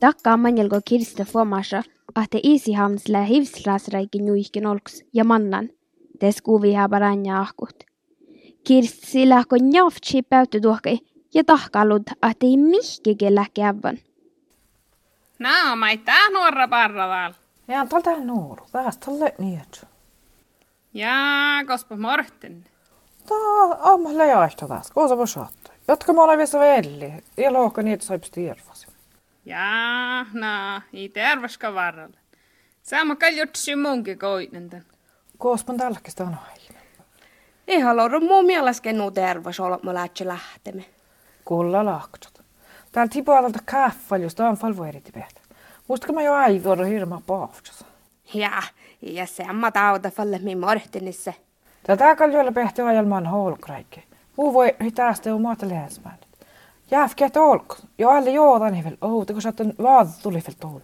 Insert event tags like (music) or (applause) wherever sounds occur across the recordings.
Takka manjelgo kirste fomasa, att det isihamnsle hivslasreikin juihkin olks ja mannan. Te skuvi habaranja ahkut. Kirst sillä kun jaftsi päytty tuokai ja tahkalud, että ei mihkike läkävän. No, mä ei tää nuorra parraval. Ja täällä nuoru, taas tälle niitä. Ja, kospa morten. Tää amma läjäistä taas, kosa voi saattaa. Jotka mä olen vielä velli, ja lohka niitä saipsi tiervasi. Ja, no, ei terveska varralla. Sama kaljutsi munkin koinen tän. Koospan tälläkin sitä on aina. Ihan loudun muu mielestä nuu terveys olla mä lähtsä lähtemme. Kulla lahksot. Täällä tipualalta kaffal, jos tää on falvo eri tipeät. Muistatko mä jo aivoida hirma paavtsas? Ja, ja semma tauta falle mi mortenissa. Tätä kaljoilla pehti ajalmaan holkraikki. Muu voi hitaasti on maata länsmään. Jäfkä tolk. Jo alle joodan hivel. Oh, teko saatan vaad tuli fel tollu.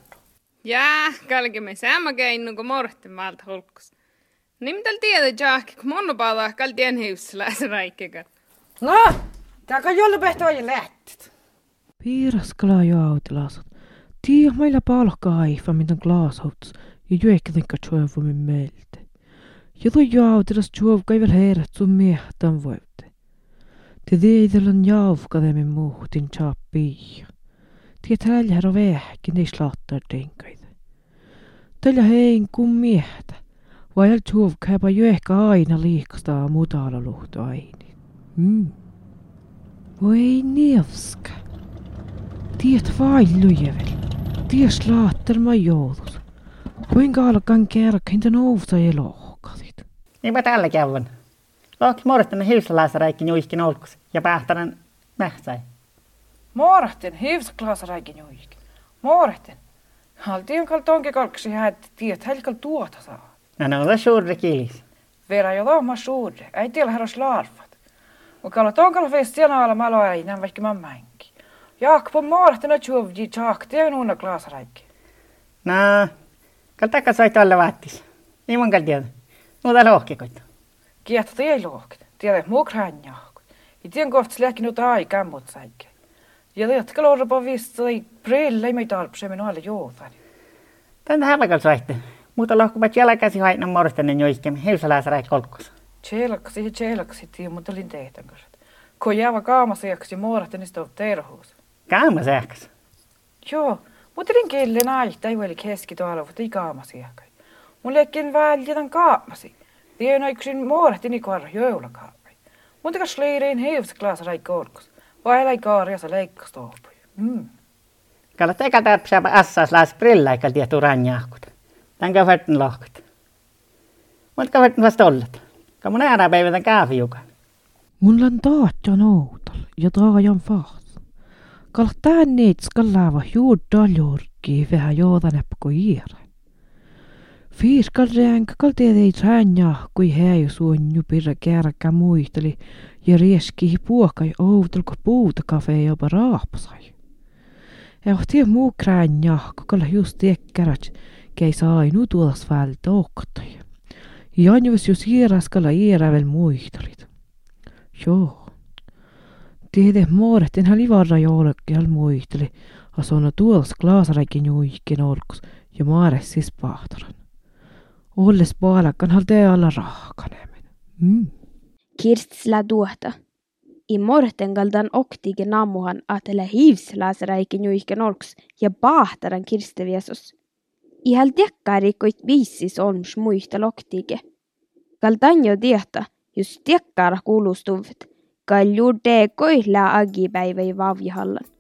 Ja, kalkemme sama keinu kuin morten valta holkus. Niin mitä tiedä, Jack, kun mun lupaa kaltien hiusläisen (laughs) räikkikä. No, tää kaljoilla pehti ajal lähtit. Piiraskala jo autilasot. Tii meillä palkka aifa, mitä glaashouts, ja juekkinka tjuovumin meiltä. Ja tuo jo autilas tjuov kaivel heirät sun miehtan voitte. Te teidellän jauvkademin muutin chappia. Tie tällä herra vähkin ei slattar tenkaita. Tällä hein kun miehtä. Vai el tjuov käypä jo ehkä aina liikastaa mutala luhto aini. Mm. Voi nievska. Tiet vain lyjävel. Tie slaatter mä joudus. Kuinka alkan kerran nousta ja lohkasit. Niinpä tällä kävän. Lohki morten hiusalaisräikki juiskin olkus ja pähtänen mähsäi. Moorahten, hivsklaasaraikin juikin. Moorahten. Haltiin kal tonke kalksi häät tiet helkal tuota saa. No ne on suuri kilis. Vera jo lohma suuri. Ei tiellä herras larvat. Mutta kalla tonkalla feist siellä alla malo ei näin vaikka mä mänki. Jaakpo moorahten on tjuvji tjaak tien unna klaasaraikki. No, kal takka sai tällä vaattis. Niin mun kal tiedä. Muuta lohkikoita. Kiet teeloogt, tiedä mukranjahk. I tien kohts lähkinut aikaan mut säikä. Ja liitkö lorpa vistai prille me tarpsemen alle jootan. Tän hälkal saitte. Mutta lohkumat jälkäsi hainan morstanen joiskem heusalaisraik kolkos. Tjelksi ja tjelksi tii, mutta olin tehtän kanssa. Kun jäävä kaamaseaksi muodattenista on terhuus. Kaamaseaksi? Joo, mutta olin kielen aihta ei ole keski tuolla, mutta ei kaamaseaksi. Mun leikkin väljätän kaamasi. Tien aiksin moorahtin ikuarra joulakaappi. Mutta kas leiriin hiusklaasaraikki kolkkus. Vai ei kaariassa leikkastoopui. Mm. Kalla teka tarpsa assas las prilla eikä tietu ranjahkut. Tän kavertin lohkut. Mut kavertin vasta ollet. Ka mun äära päivän kaafiukan. Mulla on taatja noutal ja taajan fahs. Kal tän niit skallava juurda jorki vähän joodanepko iire. Fiis kalrean kalteet ei saanja, kui hea ju suonju pirra kääräkä muisteli ja rieski puokai outelko puuta kafe jopa raapasai. Ja ohti muu kräänya, kukalla just tiekkäräts, kei sainu tuolas vältä okkottai. Janjus ju siiraskalla iärävel muistelit. Joo. Tiede mooret enhän livarra joolekkial muisteli, asona tuolas klaasarekin juikken orkus ja maare siis pahtaran olles poolakon halde olla rahkaneminen. Mm. Kirst lä tuota. I morten kaldan oktigen naamuhan atele hiivsläsräikin juiken olks ja paahtaran kirsteviesus. I hal tekkarikoit viisis olms muista loktige. Kaldan jo tieta, just tekkara kuulustuvat, kalju tee koihlaa agipäivä vavjahallan.